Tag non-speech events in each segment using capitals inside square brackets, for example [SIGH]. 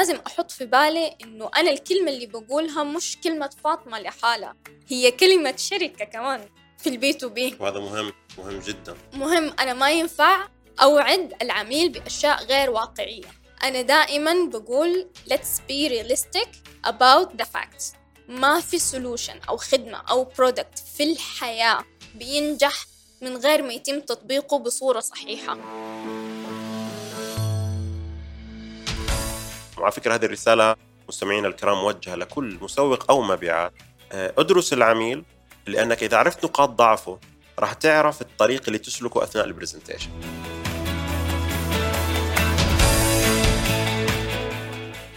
لازم أحط في بالي إنه أنا الكلمة اللي بقولها مش كلمة فاطمة لحالها هي كلمة شركة كمان في ال B2B. وهذا مهم مهم جدا. مهم أنا ما ينفع أوعد العميل بأشياء غير واقعية. أنا دائما بقول let's be realistic about the facts. ما في solution أو خدمة أو product في الحياة بينجح من غير ما يتم تطبيقه بصورة صحيحة. وعلى فكرة هذه الرسالة مستمعينا الكرام موجهة لكل مسوق أو مبيعات. آه، ادرس العميل لأنك إذا عرفت نقاط ضعفه راح تعرف الطريق اللي تسلكه أثناء ال presentation.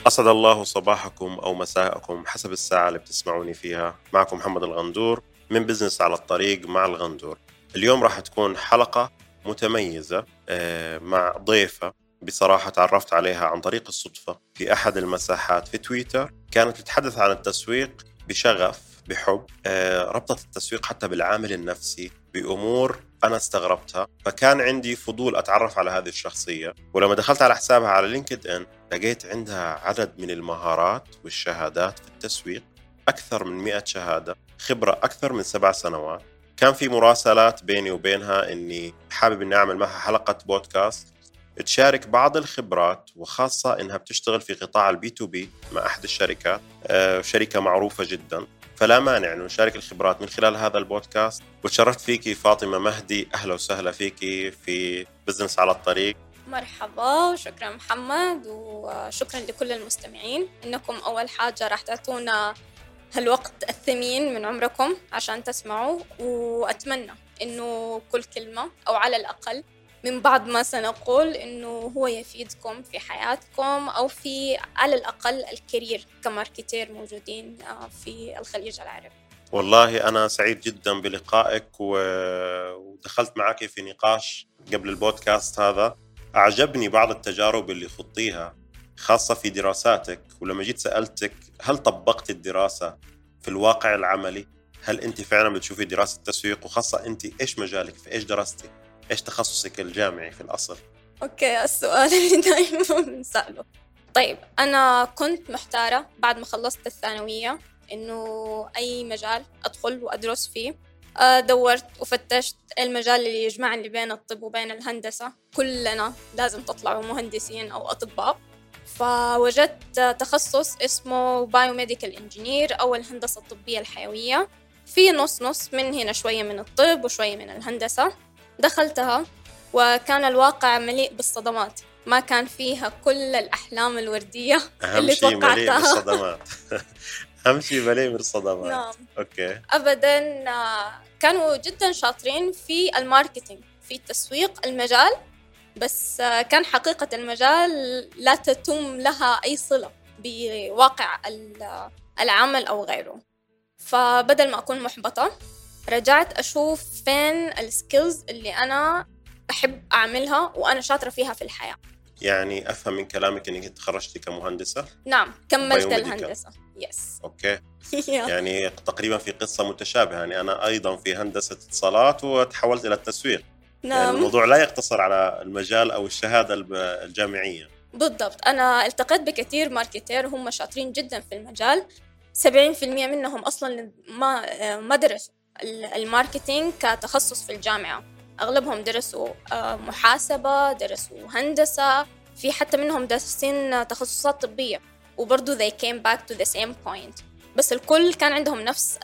أسعد الله صباحكم أو مساءكم حسب الساعة اللي بتسمعوني فيها. معكم محمد الغندور من business على الطريق مع الغندور. اليوم راح تكون حلقة متميزة آه، مع ضيفة بصراحة تعرفت عليها عن طريق الصدفة في أحد المساحات في تويتر. كانت تتحدث عن التسويق بشغف بحب آه، ربطت التسويق حتى بالعامل النفسي بأمور أنا استغربتها. فكان عندي فضول أتعرف على هذه الشخصية. ولما دخلت على حسابها على لينكد إن لقيت عندها عدد من المهارات والشهادات في التسويق أكثر من 100 شهادة خبرة أكثر من سبع سنوات. كان في مراسلات بيني وبينها إني حابب إني أعمل معها حلقة بودكاست. تشارك بعض الخبرات وخاصة إنها بتشتغل في قطاع ال B2B مع أحد الشركات آه، شركة معروفة جدا. فلا مانع إنه نشارك الخبرات من خلال هذا البودكاست. وتشرفت فيكي فاطمة مهدي. أهلا وسهلا فيكي في business على الطريق. مرحبا وشكرا محمد وشكرا لكل المستمعين. إنكم أول حاجة راح تعطونا هالوقت الثمين من عمركم عشان تسمعوا وأتمنى إنه كل كلمة أو على الأقل من بعد ما سنقول إنه هو يفيدكم في حياتكم أو في على الأقل الكارير كماركتير موجودين آه، في الخليج العربي. والله أنا سعيد جدا بلقائك ودخلت معك في نقاش قبل البودكاست هذا. أعجبني بعض التجارب اللي خضتيها خاصة في دراساتك. ولما جيت سألتك هل طبقت الدراسة في الواقع العملي؟ هل أنت فعلا بتشوفي دراسة تسويق وخاصة أنت إيش مجالك؟ في إيش دراستي؟ إيش تخصصك الجامعي في الأصل؟ okay السؤال اللي [LAUGHS] دائما بنسأله. طيب أنا كنت محتارة بعد ما خلصت الثانوية إنه أي مجال أدخل وأدرس فيه. آه، دورت وفتشت المجال اللي يجمعني بين الطب وبين الهندسة. كلنا لازم تطلعوا مهندسين أو أطباء. فوجدت تخصص اسمه biomedical engineer أو الهندسة الطبية الحيوية. في نص نص من هنا شوية من الطب وشوية من الهندسة. دخلتها وكان الواقع مليء بالصدمات. ما كان فيها كل الأحلام الوردية أهم اللي شيء توقعتها. مليء بالصدمات. [LAUGHS] [LAUGHS] أهم شيء مليء بالصدمات. نعم. Okay. أبدا كانوا جدا شاطرين في ال marketing في تسويق المجال بس كان حقيقة المجال لا تتم لها أي صلة بواقع العمل أو غيره. فبدل ما أكون محبطة رجعت أشوف فين ال skills اللي أنا أحب أعملها وأنا شاطرة فيها في الحياة. يعني أفهم من كلامك أنك تخرجتي كمهندسة؟ نعم كملت الهندسة. Yes okay. [LAUGHS] يعني تقريبا في قصة متشابهة. يعني أنا أيضا في هندسة اتصالات وتحولت إلى التسويق. يعني نعم. يعني الموضوع لا يقتصر على المجال أو الشهادة الجامعية. بالضبط. أنا التقيت بكثير ماركتير هم شاطرين جدا في المجال. 70% منهم أصلا ما ما درسوا. الماركتينج كتخصص في الجامعة. أغلبهم درسوا آه، محاسبة درسوا هندسة في حتى منهم دارسين تخصصات طبية وبرضو they came back to the same point. بس الكل كان عندهم نفس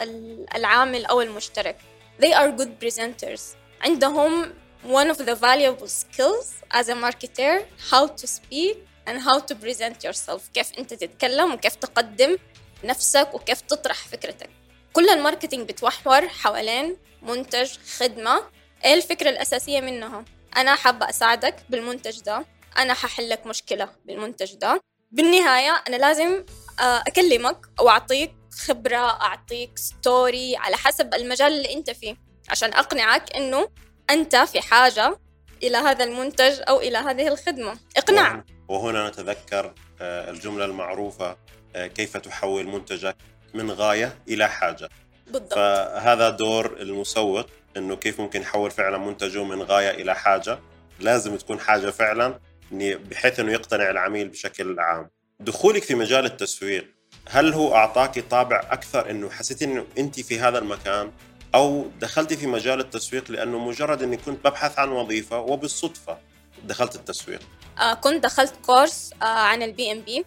العامل أو المشترك. They are good presenters. عندهم one of the valuable skills as a marketer how to speak and how to present yourself. كيف أنت تتكلم وكيف تقدم نفسك وكيف تطرح فكرتك. كل الماركتينج بتوحور حوالين منتج خدمة. إيه الفكرة الأساسية منها؟ أنا حابة أساعدك بالمنتج ده. أنا ححل لك مشكلة بالمنتج ده. بالنهاية أنا لازم آه، أكلمك أو أعطيك خبرة أعطيك ستوري على حسب المجال اللي أنت فيه. عشان أقنعك إنه أنت في حاجة إلى هذا المنتج أو إلى هذه الخدمة. إقناع وهنا نتذكر آه، الجملة المعروفة آه، كيف تحول منتجك من غاية إلى حاجة. بالضبط. فهذا دور المسوق إنه كيف ممكن يحول فعلا منتجه من غاية إلى حاجة. لازم تكون حاجة فعلا بحيث إنه يقتنع العميل بشكل عام. دخولك في مجال التسويق هل هو أعطاك طابع أكثر إنه حسيتي إنه أنت في هذا المكان أو دخلتي في مجال التسويق لأنه مجرد إني كنت ببحث عن وظيفة وبالصدفة دخلت التسويق؟ آه كنت دخلت course آه عن ال PMP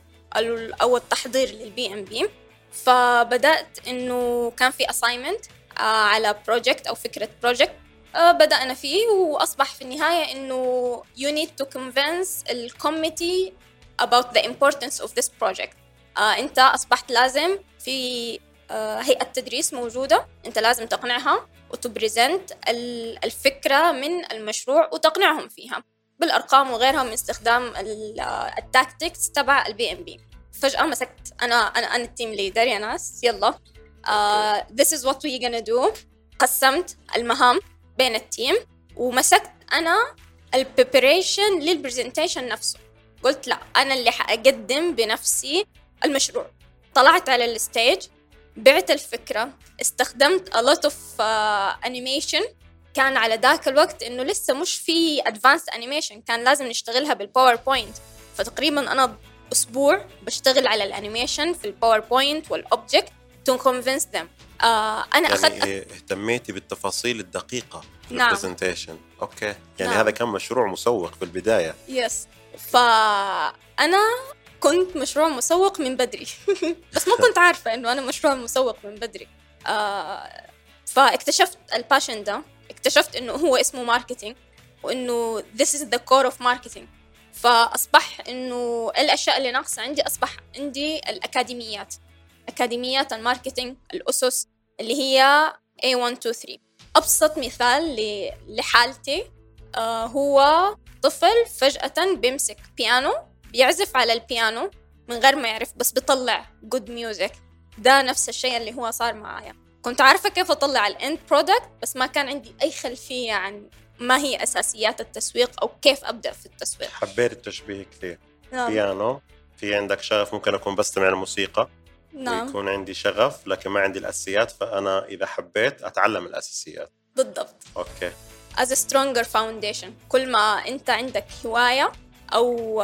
أو التحضير لل PMP فبدأت إنه كان في assignment آه على project أو فكرة project آه بدأنا فيه وأصبح في النهاية إنه you need to convince ال committee the importance of this project. آه أنت أصبحت لازم في آه هيئة تدريس موجودة أنت لازم تقنعها وت present الفكرة من المشروع وتقنعهم فيها بالأرقام وغيرها من استخدام ال tactics تبع ال PMP فجأة مسكت. أنا أنا أنا ال team leader يا ناس. يلا. uh, this is what we gonna do. قسمت المهام بين ال team ومسكت أنا ال preparation لل presentation نفسه. قلت لا أنا اللي حأقدم بنفسي المشروع. طلعت على ال stage بعت الفكرة استخدمت a lot of uh, animation. كان على ذاك الوقت إنه لسه مش في advanced animation كان لازم نشتغلها بال PowerPoint فتقريبا أنا أسبوع بشتغل على ال animation في ال PowerPoint وال object to convince them أنا يعني أخذت اهتميتي بالتفاصيل الدقيقة في نعم. ال presentation okay. يعني نعم. هذا كان مشروع مسوق في البداية. Yes فأنا كنت مشروع مسوق من بدري. [LAUGHS] بس ما كنت عارفة إنه أنا مشروع مسوق من بدري. آه فاكتشفت ال passion ده. اكتشفت إنه هو اسمه marketing وإنه this is the core of marketing. فأصبح إنه الأشياء اللي ناقصة عندي أصبح عندي الأكاديميات. أكاديميات ال marketing الأسس اللي هي A123 أبسط مثال لحالتي آه هو طفل فجأة بيمسك بيانو بيعزف على البيانو من غير ما يعرف بس بيطلع good music ده نفس الشيء اللي هو صار معايا. كنت عارفة كيف أطلع ال end product بس ما كان عندي أي خلفية عن ما هي أساسيات التسويق أو كيف أبدأ في التسويق؟ حبيت التشبيه كثير نعم. بيانو. في عندك شغف ممكن أكون بستمع لموسيقى نعم. ويكون عندي شغف لكن ما عندي الأساسيات فأنا إذا حبيت أتعلم الأساسيات. بالضبط. أوكي. As a stronger foundation. كل ما أنت عندك هواية أو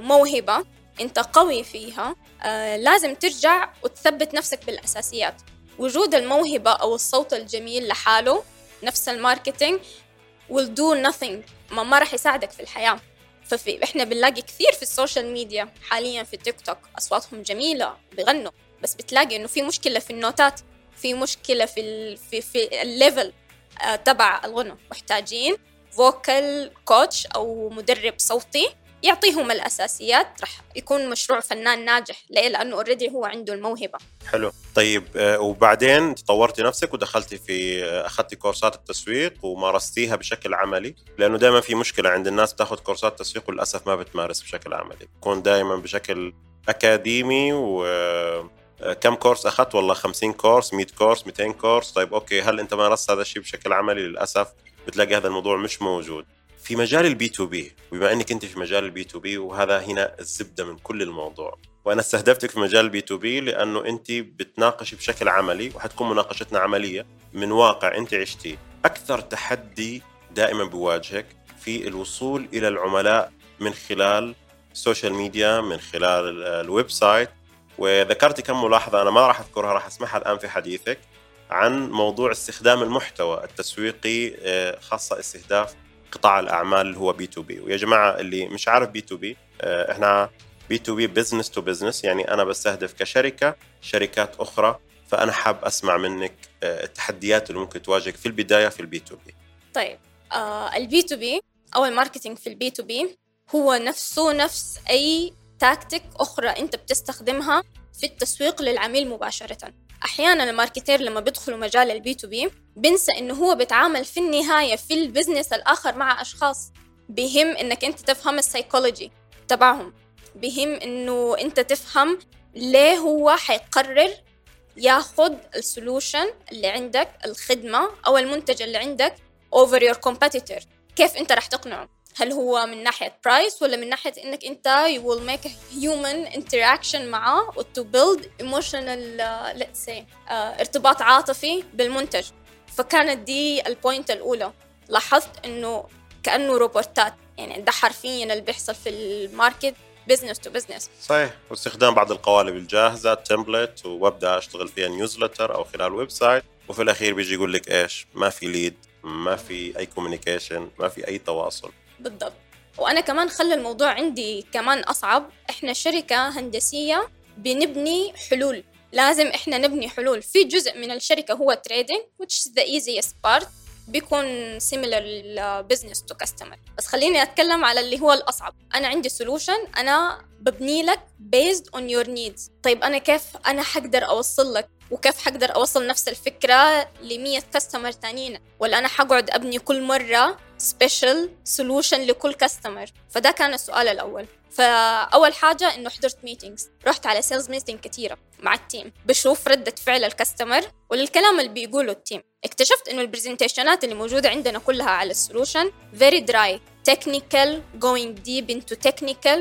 موهبة أنت قوي فيها آه، لازم ترجع وتثبت نفسك بالأساسيات. وجود الموهبة أو الصوت الجميل لحاله نفس ال marketing will do nothing. ما, ما راح يساعدك في الحياة. ففي إحنا بنلاقي كثير في ال social media حاليا في تيك توك أصواتهم جميلة بغنوا. بس بتلاقي إنه في مشكلة في النوتات في مشكلة في ال في في ال level آه تبع الغنى. محتاجين vocal coach أو مدرب صوتي يعطيهم الأساسيات راح يكون مشروع فنان ناجح. ليه؟ لأنه already هو عنده الموهبة. حلو. طيب آه، وبعدين تطورتي نفسك ودخلتي في آه، أخذتي كورسات التسويق ومارستيها بشكل عملي؟ لأنه دائما في مشكلة عند الناس بتاخذ كورسات تسويق وللأسف ما بتمارس بشكل عملي. تكون دائما بشكل أكاديمي و آه، كم course أخذت؟ والله 50 course 100 course 200 course. طيب okay هل أنت مارست هذا الشيء بشكل عملي؟ للأسف بتلاقي هذا الموضوع مش موجود. في مجال ال B2B وبما إنك أنت في مجال ال B2B وهذا هنا الزبدة من كل الموضوع. وأنا استهدفتك في مجال ال B2B لأنه أنت بتناقشي بشكل عملي وحتكون مناقشتنا عملية من واقع أنت عشتيه. أكثر تحدي دائما بواجهك في الوصول إلى العملاء من خلال ال social media من خلال ال website. وذكرتي كم ملاحظة أنا ما راح أذكرها راح أسمعها الآن في حديثك عن موضوع استخدام المحتوى التسويقي آه، خاصة استهداف قطاع الأعمال اللي هو B2B. ويا جماعة اللي مش عارف B2B إحنا B2B business to business يعني أنا بستهدف كشركة شركات أخرى فأنا حاب أسمع منك آه، التحديات اللي ممكن تواجهك في البداية في البي تو بي. طيب آه البي تو بي أو الماركتينج في البي تو بي هو نفسه نفس أي تاكتيك أخرى أنت بتستخدمها في التسويق للعميل مباشرة. أحيانا ال marketer لما بيدخلوا مجال ال B2B بنسى إنه هو بيتعامل في النهاية في ال business الآخر مع أشخاص. مهم إنك أنت تفهم ال psychology تبعهم. مهم إنه أنت تفهم ليه هو حيقرر ياخذ ال solution اللي عندك الخدمة أو المنتج اللي عندك over your competitor. كيف أنت رح تقنعه؟ هل هو من ناحية price ولا من ناحية إنك أنت you will make a human interaction معاه و to build emotional uh, let's say uh, ارتباط عاطفي بالمنتج. فكانت دي ال point الأولى. لاحظت إنه كأنه روبوتات. يعني ده حرفيا اللي بيحصل في ال market business to business صحيح. واستخدام بعض القوالب الجاهزة template وأبدأ أشتغل فيها newsletter أو خلال website وفي الأخير بيجي يقول لك إيش؟ ما في lead ما في أي communication ما في أي تواصل. بالضبط. وأنا كمان خلى الموضوع عندي كمان أصعب. إحنا شركة هندسية بنبني حلول. لازم إحنا نبني حلول. في جزء من الشركة هو trading which is the easiest part. بيكون similar business to customer. بس خليني أتكلم على اللي هو الأصعب. أنا عندي solution. أنا ببني لك based on your needs. طيب أنا كيف أنا حقدر أوصل لك وكيف حقدر أوصل نفس الفكرة لمية customer تانيين؟ ولا أنا حقعد أبني كل مرة special solution لكل customer فده كان السؤال الأول. فأول حاجة إنه حضرت meetings رحت على sales meeting كثيرة مع ال team بشوف ردة فعل ال customer وللكلام اللي بيقوله ال team اكتشفت إنه ال presentation ات اللي موجودة عندنا كلها على ال solution very dry technical going deep into technical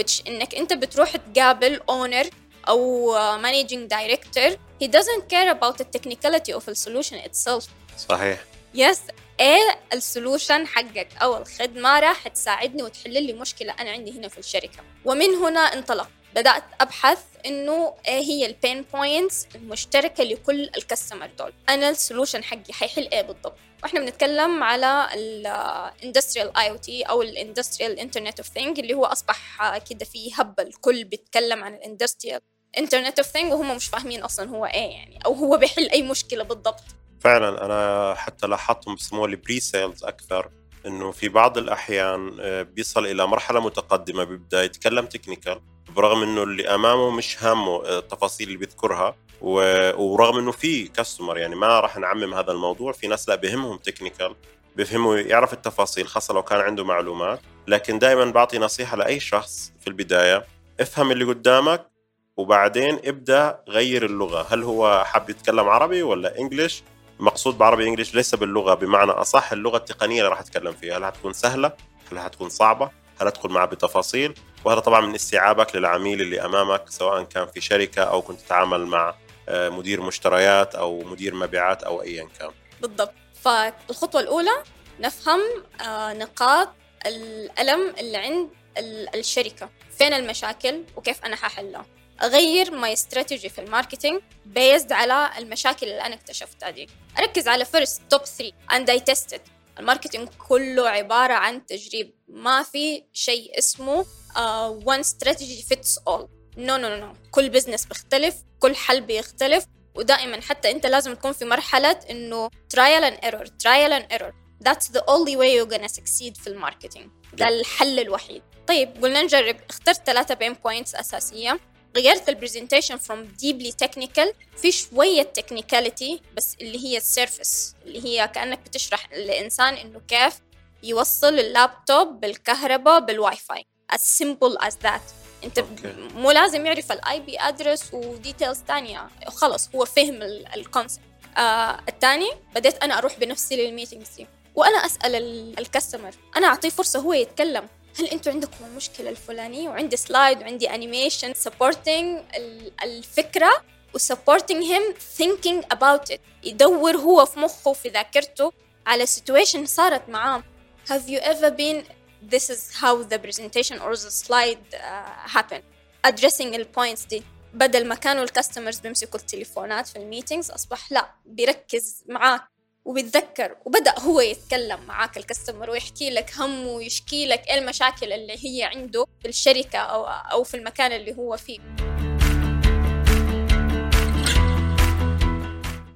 which إنك أنت بتروح تقابل owner أو managing director he doesn't care about the technicality of the solution itself. صحيح. بس إيه ال solution حقك أو الخدمة راح تساعدني وتحل لي مشكلة أنا عندي هنا في الشركة. ومن هنا انطلق. بدأت أبحث إنه إيه هي ال pain points المشتركة لكل ال customer دول. أنا ال solution حقي حيحل إيه بالضبط. وإحنا بنتكلم على ال industrial IoT أو ال industrial internet of things اللي هو أصبح كده في هبة الكل بيتكلم عن ال industrial internet of things وهم مش فاهمين أصلا هو إيه يعني أو هو بيحل أي مشكلة بالضبط. فعلا أنا حتى لاحظتهم بسموه ال pre-sales أكثر إنه في بعض الأحيان آه، بيصل إلى مرحلة متقدمة بيبدأ يتكلم technical برغم إنه اللي أمامه مش هامه آه، التفاصيل اللي بيذكرها ورغم إنه في كاستمر يعني ما راح نعمم هذا الموضوع في ناس لا بهمهم تكنيكال بيفهموا يعرف التفاصيل خاصه لو كان عنده معلومات لكن دائما بعطي نصيحة لأي شخص في البداية افهم اللي قدامك وبعدين ابدأ غير اللغة. هل هو حاب يتكلم عربي ولا إنجليش؟ مقصود بعربي انجليش ليس باللغة بمعنى أصح اللغة التقنية اللي راح أتكلم فيها. هل حتكون سهلة؟ هل حتكون صعبة؟ هل ادخل معه بتفاصيل؟ وهذا طبعا من استيعابك للعميل اللي أمامك سواء كان في شركة أو كنت تتعامل مع آه، مدير مشتريات أو مدير مبيعات أو ايا كان. بالضبط. فالخطوة الأولى نفهم آه، نقاط الألم اللي عند الشركة. فين المشاكل؟ وكيف أنا ححلها أغير my strategy في ال marketing based على المشاكل اللي أنا اكتشفتها دي. أركز على first top 3 and I tested ال marketing كله عبارة عن تجريب. ما في شيء اسمه one strategy fits all no no no كل business بيختلف كل حل بيختلف. ودائما حتى أنت لازم تكون في مرحلة إنه trial and error trial and error that's the only way you're gonna succeed في ال marketing. ده الحل الوحيد. طيب قلنا نجرب. اخترت ثلاثة pain points أساسية. غيرت ال presentation from deeply technical في شوية technicality بس اللي هي ال surface اللي هي كأنك بتشرح للإنسان إنه كيف يوصل اللابتوب بالكهرباء بال Wi-Fi as simple as that. أنت. مو لازم يعرف ال IP address و details ثانية خلص هو فهم ال concept آه الثاني بديت أنا أروح بنفسي لل meetings دي. وأنا أسأل ال customer أنا أعطيه فرصة هو يتكلم. هل أنتم عندكم المشكلة الفلانية؟ وعندي slide وعندي animation supporting الفكرة و supporting him thinking about it يدور هو في مخه في ذاكرته على situation صارت معاه. Have you ever been this is how the presentation or the slide uh, happen addressing ال points دي. بدل ما كانوا ال customers بيمسكوا التليفونات في ال meetings أصبح لا بيركز معاك. وبيتذكر وبدأ هو يتكلم معاك ال customer ويحكي لك همه ويشكي لك إيه المشاكل اللي هي عنده في الشركة أو, أو في المكان اللي هو فيه.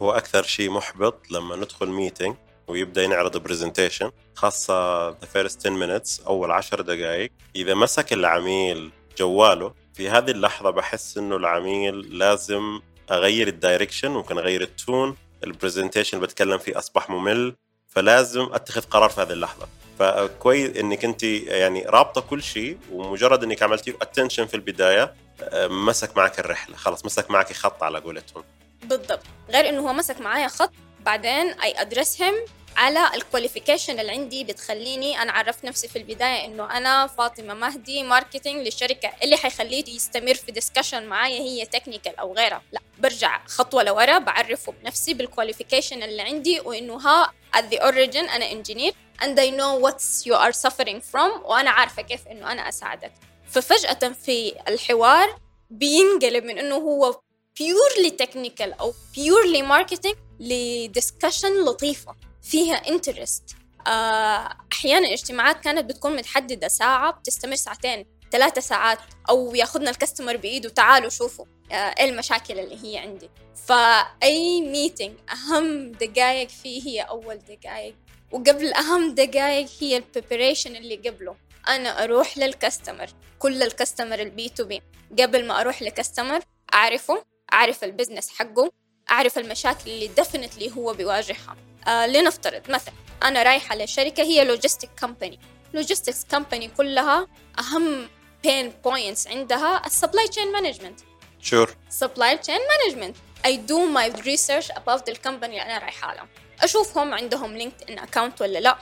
هو أكثر شيء محبط لما ندخل meeting ويبدأ ينعرض presentation خاصة the first 10 minutes أول 10 دقائق إذا مسك العميل جواله في هذه اللحظة بحس إنه العميل لازم أغير ال direction ممكن أغير ال tone ال presentation اللي بتكلم فيه أصبح ممل فلازم أتخذ قرار في هذه اللحظة. فكويس إنك أنت يعني رابطة كل شيء ومجرد إنك عملتي attention في البداية مسك معك الرحلة. خلاص مسك معك خط على قولتهم. بالضبط. غير إنه هو مسك معايا خط بعدين I address him على ال qualification اللي عندي بتخليني أنا عرفت نفسي في البداية إنه أنا فاطمة مهدي marketing للشركه اللي حيخليه يستمر في discussion معايا هي technical أو غيرها. لا برجع خطوة لورا بعرفه بنفسي بال qualification اللي عندي وإنه ها at the origin أنا engineer and I know what you are suffering from وأنا عارفة كيف إنه أنا أساعدك. ففجأة في الحوار بينقلب من إنه هو purely technical أو purely marketing ل discussion لطيفة. فيها interest آه، أحيانا اجتماعات كانت بتكون متحددة. ساعة بتستمر ساعتين ثلاثة ساعات أو ياخذنا ال customer بإيده تعالوا شوفوا آه، إيه المشاكل اللي هي عندي. ف any meeting أهم دقائق فيه هي أول دقائق وقبل أهم دقائق هي ال preparation اللي قبله. أنا أروح لل customer كل ال customer ال B2B قبل ما أروح ل customer أعرفه أعرف ال business حقه. أعرف المشاكل اللي definitely هو بيواجهها. آه لنفترض مثلا أنا رايحة لشركة هي logistic company logistics company كلها أهم pain points عندها ال supply chain management sure supply chain management I do my research about the company اللي أنا رايحة لها أشوفهم عندهم LinkedIn account ولا لا.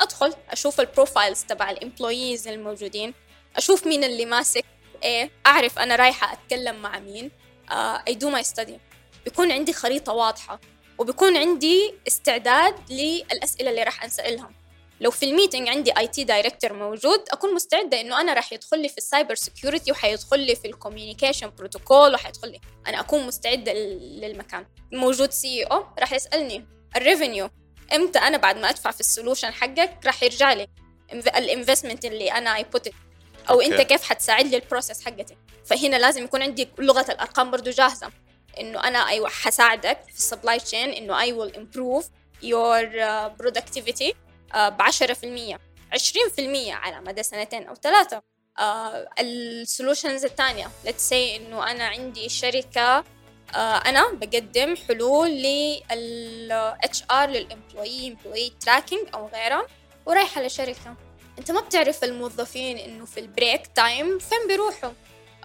أدخل أشوف ال profiles تبع ال employees الموجودين. أشوف مين اللي ماسك إيه أعرف أنا رايحة أتكلم مع مين. uh, I do my study. بيكون عندي خريطة واضحة وبيكون عندي استعداد للأسئلة اللي راح أنسألهم. لو في ال meeting عندي IT director موجود أكون مستعدة إنه أنا راح يدخل لي في ال cyber security وحيدخل لي في ال communication protocol وحيدخل لي. أنا أكون مستعدة للمكان. موجود CEO راح يسألني ال revenue إمتى أنا بعد ما أدفع في ال solution حقك راح يرجع لي؟ ال investment اللي أنا I put أو أنت كيف حتساعد لي ال process حقتي؟ فهنا لازم يكون عندي لغة الأرقام برضو جاهزة. إنه أنا أيوه حساعدك في ال supply chain إنه I will improve your productivity ب 10% 20% على مدى سنتين أو ثلاثة. Uh, ال solutions الثانية let's say إنه أنا عندي شركة uh, أنا بقدم حلول لل HR لل employee employee tracking أو غيرها ورايحة لشركة. أنت ما بتعرف الموظفين إنه في ال break time فين بيروحوا؟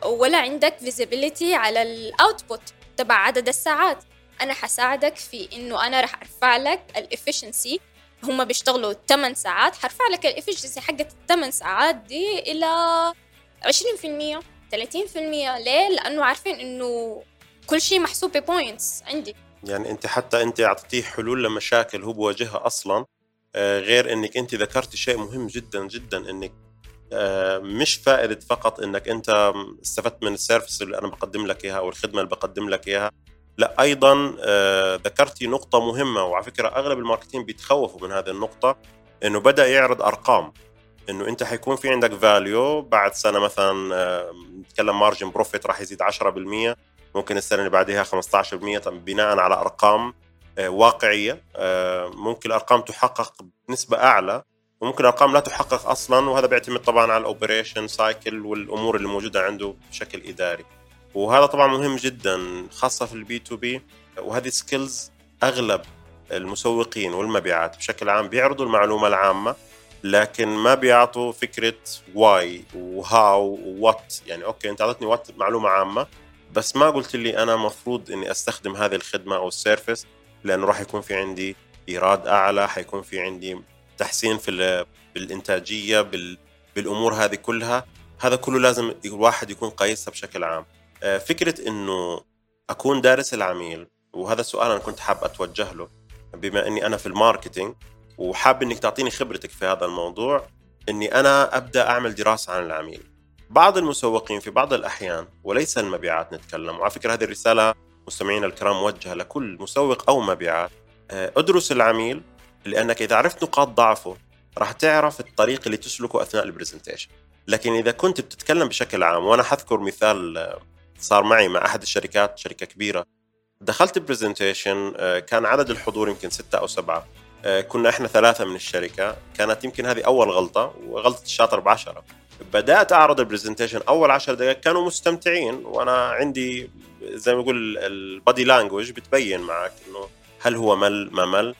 ولا عندك visibility على ال output تبع عدد الساعات. أنا حساعدك في إنه أنا رح أرفع لك ال efficiency هم بيشتغلوا 8 ساعات. حرفع لك ال efficiency حقت الثمان ساعات دي إلى 20% 30% ليه؟ لأنه عارفين إنه كل شيء محسوب ب points عندي. يعني أنت حتى أنت أعطيتيه حلول لمشاكل هو بواجهها أصلا آه، غير إنك أنت ذكرتي شيء مهم جدا جدا إنك مش فائدة فقط إنك أنت استفدت من ال service اللي أنا بقدم لك إياها أو الخدمة اللي بقدم لك إياها لا أيضا آه، ذكرتي نقطة مهمة وعلى فكرة أغلب ال marketing بيتخوفوا من هذه النقطة إنه بدأ يعرض أرقام إنه أنت حيكون في عندك value بعد سنة مثلا نتكلم margin profit راح يزيد 10% ممكن السنة اللي بعدها 15% بناء على أرقام واقعية ممكن الأرقام تحقق بنسبة أعلى وممكن ارقام لا تحقق أصلا وهذا بيعتمد طبعا على ال operation cycle والأمور اللي موجودة عنده بشكل إداري. وهذا طبعا مهم جدا خاصة في ال B2B. وهذه skills أغلب المسوقين والمبيعات بشكل عام بيعرضوا المعلومة العامة لكن ما بيعطوا فكرة why و how what يعني okay أنت اعطيتني what معلومة عامة بس ما قلت لي أنا مفروض إني أستخدم هذه الخدمة أو ال service لأنه راح يكون في عندي إيراد أعلى حيكون في عندي تحسين في بالإنتاجية بالأمور هذه كلها هذا كله لازم الواحد يكون قايسها بشكل عام. آه، فكرة إنه أكون دارس العميل وهذا السؤال أنا كنت حاب أتوجه له بما إني أنا في ال marketing وحاب إنك تعطيني خبرتك في هذا الموضوع إني أنا أبدأ أعمل دراسة عن العميل. بعض المسوقين في بعض الأحيان وليس المبيعات نتكلم وعلى فكرة هذه الرسالة مستمعينا الكرام موجهة لكل مسوق أو مبيعات آه، ادرس العميل لأنك إذا عرفت نقاط ضعفه راح تعرف الطريق اللي تسلكه أثناء ال presentation لكن إذا كنت بتتكلم بشكل عام وأنا حذكر مثال آه، صار معي مع أحد الشركات شركة كبيرة دخلت ال presentation آه، كان عدد الحضور يمكن ستة أو سبعة. آه، كنا إحنا ثلاثة من الشركة. كانت يمكن هذه أول غلطة وغلطة الشاطر بعشرة. بدأت أعرض ال presentation أول عشر دقائق كانوا مستمتعين وأنا عندي زي ما يقول ال body language بتبين معك إنه هل هو مل ما مل.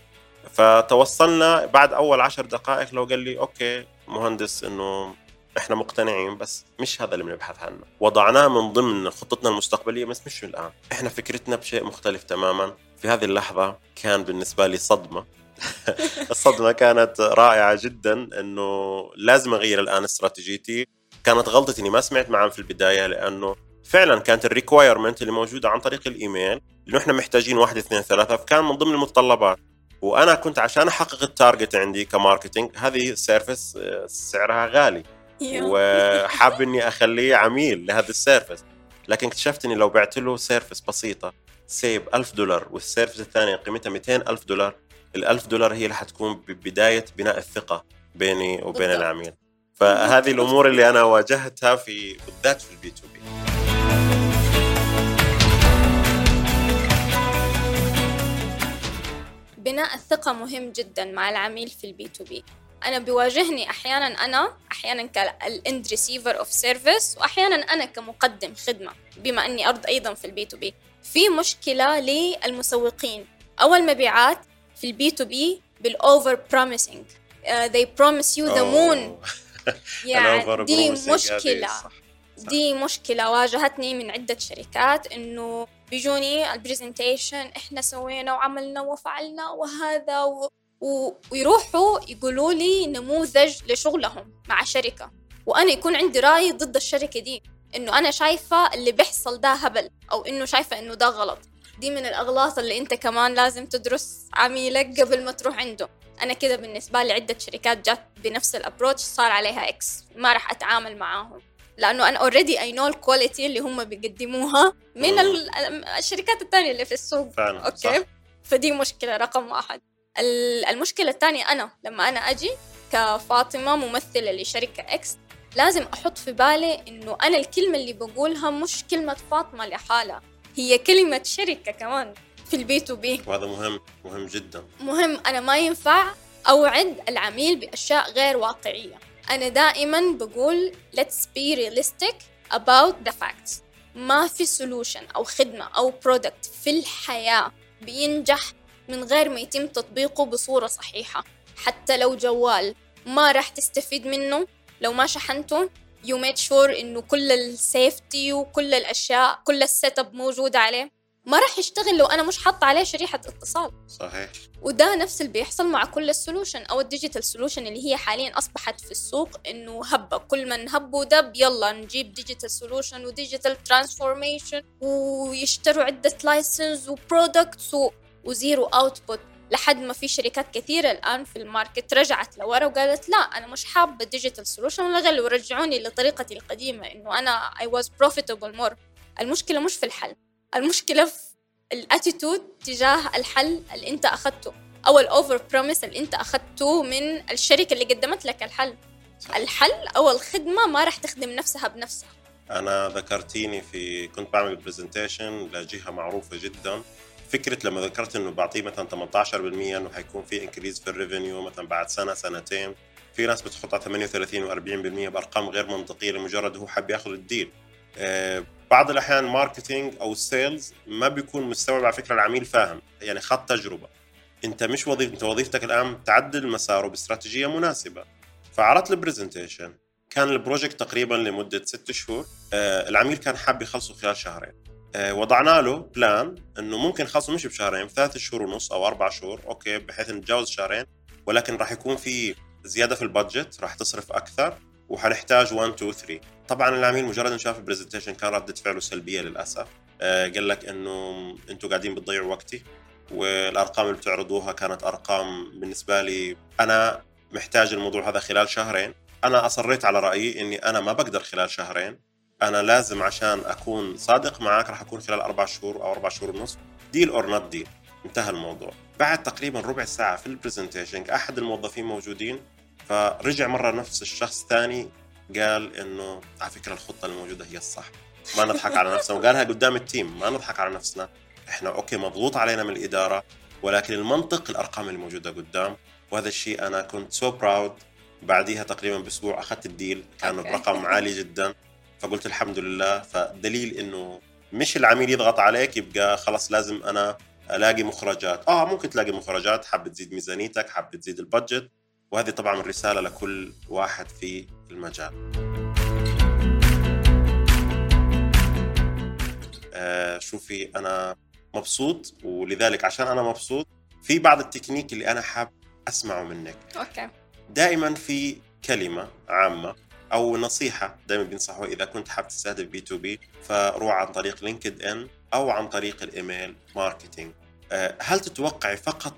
فتوصلنا بعد أول عشر دقائق لو قال لي okay مهندس إنه إحنا مقتنعين بس مش هذا اللي بنبحث عنه. وضعناه من ضمن خطتنا المستقبلية بس مش الآن. إحنا فكرتنا بشيء مختلف تماما. في هذه اللحظة كان بالنسبة لي صدمة. [LAUGHS] الصدمة كانت رائعة جدا إنه لازم أغير الآن استراتيجيتي. كانت غلطتي إني ما سمعت معهم في البداية لأنه فعلا كانت ال requirement اللي موجودة عن طريق الإيميل إنه إحنا محتاجين واحد اثنين ثلاثة فكان من ضمن المتطلبات. وأنا كنت عشان أحقق ال target عندي ك marketing هذه ال service آه، سعرها غالي. وحاب إني أخليه عميل لهذا ال service. لكن اكتشفت إني لو بعت له service بسيطة سيب 1000 دولار وال service الثانية قيمتها 200 ألف دولار ال 1000 دولار هي اللي حتكون بداية بناء الثقة بيني وبين. العميل. فهذه الأمور اللي أنا واجهتها في بالذات في ال B2B. بناء الثقة مهم جدا مع العميل في ال B2B أنا بيواجهني أحيانا أنا أحيانا كال end receiver of service وأحيانا أنا كمقدم خدمة بما أني أرض أيضا في ال B2B في مشكلة للمسوقين. أو المبيعات في ال B2B بال over promising they promise you the moon. [LAUGHS] يعني دي مشكلة. دي مشكلة واجهتني من عدة شركات إنه بيجوني ال presentation إحنا سوينا وعملنا وفعلنا وهذا و... و... ويروحوا يقولوا لي نموذج لشغلهم مع شركة. وأنا يكون عندي رأي ضد الشركة دي إنه أنا شايفة اللي بيحصل ده هبل أو إنه شايفة إنه ده غلط. دي من الأغلاط اللي أنت كمان لازم تدرس عميلك قبل ما تروح عنده. أنا كده بالنسبة لي عدة شركات جات بنفس ال approach صار عليها X ما راح أتعامل معاهم. لأنه أنا already I know ال quality اللي هم بيقدموها من الشركات الثانية اللي في السوق. فعلا okay؟ صح. فدي مشكلة رقم واحد. المشكلة الثانية أنا لما أنا أجي كفاطمة ممثلة لشركة X لازم أحط في بالي إنه أنا الكلمة اللي بقولها مش كلمة فاطمة لحالها هي كلمة شركة كمان في ال B2B وهذا مهم مهم جدا. مهم أنا ما ينفع أوعد العميل بأشياء غير واقعية. أنا دائما بقول let's be realistic about the facts. ما في solution أو خدمة أو product في الحياة بينجح من غير ما يتم تطبيقه بصورة صحيحة. حتى لو جوال ما راح تستفيد منه لو ما شحنته you made sure إنه كل ال safety وكل الأشياء كل ال setup موجودة عليه. ما راح يشتغل لو أنا مش حاطة عليه شريحة اتصال. صحيح. وده نفس اللي بيحصل مع كل ال solution أو ال digital solution اللي هي حاليا أصبحت في السوق إنه هبة. كل من هب ودب يلا نجيب digital solution و digital transformation ويشتروا عدة license و products و zero output لحد ما في شركات كثيرة الآن في ال market رجعت لورا وقالت لا أنا مش حابة digital solution ولا غير. ورجعوني لطريقتي القديمة إنه أنا I was profitable more. المشكلة مش في الحل. المشكلة في ال attitude تجاه الحل اللي أنت اخذته أو ال over promise اللي أنت اخذته من الشركة اللي قدمت لك الحل. الحل أو الخدمة ما راح تخدم نفسها بنفسها. أنا ذكرتيني في كنت بعمل presentation لجهة معروفة جدا. فكرة لما ذكرت إنه بعطيه مثلا 18% إنه حيكون في increase في ال revenue مثلا بعد سنة سنتين. في ناس بتحط على 38 و40% بأرقام غير منطقية لمجرد هو حب ياخذ ال deal بعض الأحيان ال marketing أو ال sales ما بيكون مستوعب على فكرة العميل فاهم. يعني خط تجربة. أنت مش وظيفه أنت وظيفتك الآن تعدل مساره باستراتيجية مناسبة. فعرضت ال presentation كان ال project تقريبا لمدة ست شهور. آه العميل كان حاب يخلصه خلال شهرين. آه وضعنا له plan إنه ممكن يخلصه مش بشهرين ثلاث شهور ونص أو أربع شهور okay بحيث نتجاوز شهرين ولكن راح يكون في زيادة في ال budget راح تصرف أكثر. وحنحتاج 1 2 3 طبعا العميل مجرد إنه شاف ال presentation كان ردة فعله سلبية للأسف. آه، قال لك إنه أنتم قاعدين بتضيعوا وقتي والأرقام اللي بتعرضوها كانت أرقام بالنسبة لي أنا محتاج الموضوع هذا خلال شهرين. أنا أصريت على رأيي إني أنا ما بقدر خلال شهرين. أنا لازم عشان أكون صادق معك راح أكون خلال أربع شهور أو أربع شهور ونص. deal or not deal انتهى الموضوع. بعد تقريبا ربع ساعة في ال presentation أحد الموظفين موجودين فرجع مرة نفس الشخص ثاني قال إنه على فكرة الخطة الموجودة هي الصح. ما نضحك على نفسنا. وقالها قدام ال team. ما نضحك على نفسنا. إحنا okay مضغوط علينا من الإدارة ولكن المنطق الأرقام اللي موجودة قدام. وهذا الشيء أنا كنت so proud بعديها تقريبا بأسبوع أخذت ال deal. كان برقم عالي جدا. فقلت الحمد لله. فدليل إنه مش العميل يضغط عليك يبقى خلاص لازم أنا ألاقي مخرجات. آه ممكن تلاقي مخرجات. حاب تزيد ميزانيتك حاب تزيد ال budget. وهذه طبعا رسالة لكل واحد في المجال. آه شوفي أنا مبسوط ولذلك عشان أنا مبسوط في بعض التكنيك اللي أنا حاب أسمعه منك. okay. دائما في كلمة عامة أو نصيحة دائما بينصحوا إذا كنت حاب تستهدف B2B فروح عن طريق LinkedIn أو عن طريق ال email marketing. آه، هل تتوقعي فقط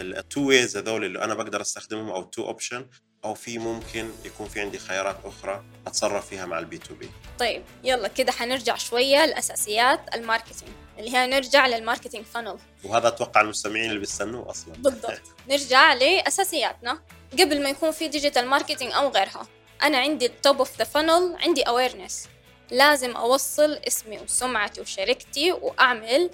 ال two ways هذول اللي أنا بقدر أستخدمهم أو ال two option أو في ممكن يكون في عندي خيارات أخرى أتصرف فيها مع ال B2B طيب يلا كده حنرجع شوية لأساسيات ال marketing اللي هي نرجع لل marketing funnel وهذا أتوقع المستمعين اللي بيستنوه أصلا. بالضبط. [LAUGHS] نرجع لأساسياتنا. قبل ما يكون في digital marketing أو غيرها أنا عندي ال top of the funnel عندي awareness. لازم أوصل اسمي وسمعتي وشركتي وأعمل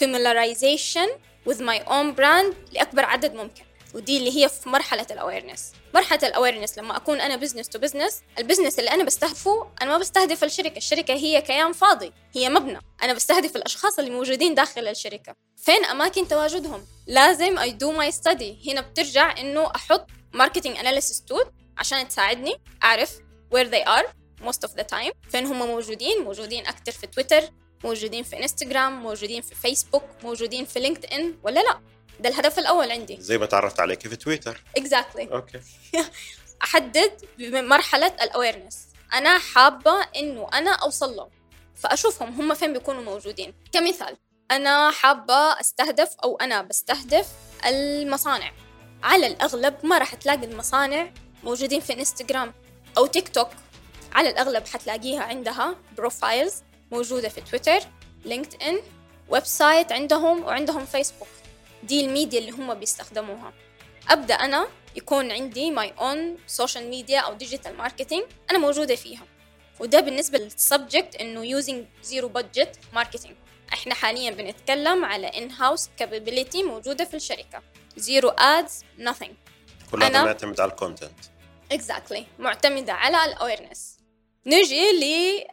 familiarization with my own brand لأكبر عدد ممكن. ودي اللي هي في مرحلة ال awareness مرحلة ال awareness لما أكون أنا business to business ال business اللي أنا بستهدفه أنا ما بستهدف الشركة. الشركة هي كيان فاضي هي مبنى. أنا بستهدف الأشخاص اللي موجودين داخل الشركة. فين أماكن تواجدهم؟ لازم I do my study. هنا بترجع إنه أحط marketing analysis tool عشان تساعدني أعرف where they are most of the time. فين هم موجودين؟ موجودين أكتر في تويتر موجودين في انستغرام موجودين في فيسبوك موجودين في لينكد ان ولا لا؟ ده الهدف الأول عندي. زي ما تعرفت عليك في تويتر exactly. Okay. [LAUGHS] أحدد بمرحله ال awareness أنا حابة إنه أنا أوصل لهم فأشوفهم هم فين بيكونوا موجودين. كمثال أنا حابة أستهدف أو أنا بستهدف المصانع. على الأغلب ما راح تلاقي المصانع موجودين في انستغرام أو تيك توك على الأغلب حتلاقيها عندها profiles موجودة في تويتر لينكد ان website عندهم وعندهم فيسبوك. دي الميديا اللي هم بيستخدموها. أبدأ أنا يكون عندي my own social media أو digital marketing أنا موجودة فيها. وده بالنسبة لل subject إنه using zero budget marketing إحنا حاليا بنتكلم على in-house capability موجودة في الشركة. zero ads nothing. كلها أنا- معتمد على ال content exactly. معتمدة على ال awareness نجي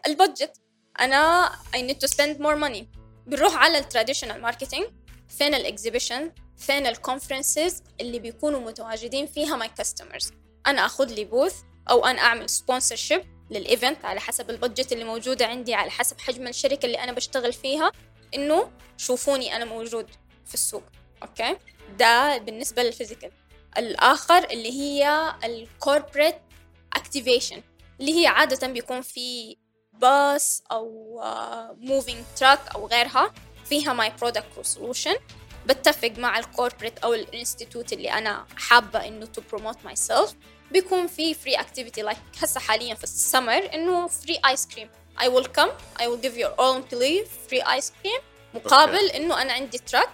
لل budget أنا I need to spend more money. بنروح على ال traditional marketing فين ال exhibition فين ال conferences اللي بيكونوا متواجدين فيها my customers أنا اخذ لي booth أو أنا أعمل sponsorship لل event على حسب ال budget اللي موجوده عندي على حسب حجم الشركة اللي أنا بشتغل فيها. إنه شوفوني أنا موجود في السوق. Okay؟ ده بالنسبة لل physical الآخر اللي هي ال corporate activation اللي هي عادة بيكون في باص أو moving truck أو غيرها فيها my product solution بتفق مع ال corporate أو ال institute اللي أنا حابة إنه to promote myself بيكون في free activity like هسه حاليا في السمر إنه free ice cream I will come I will give your all employee free ice cream. مقابل إنه أنا عندي truck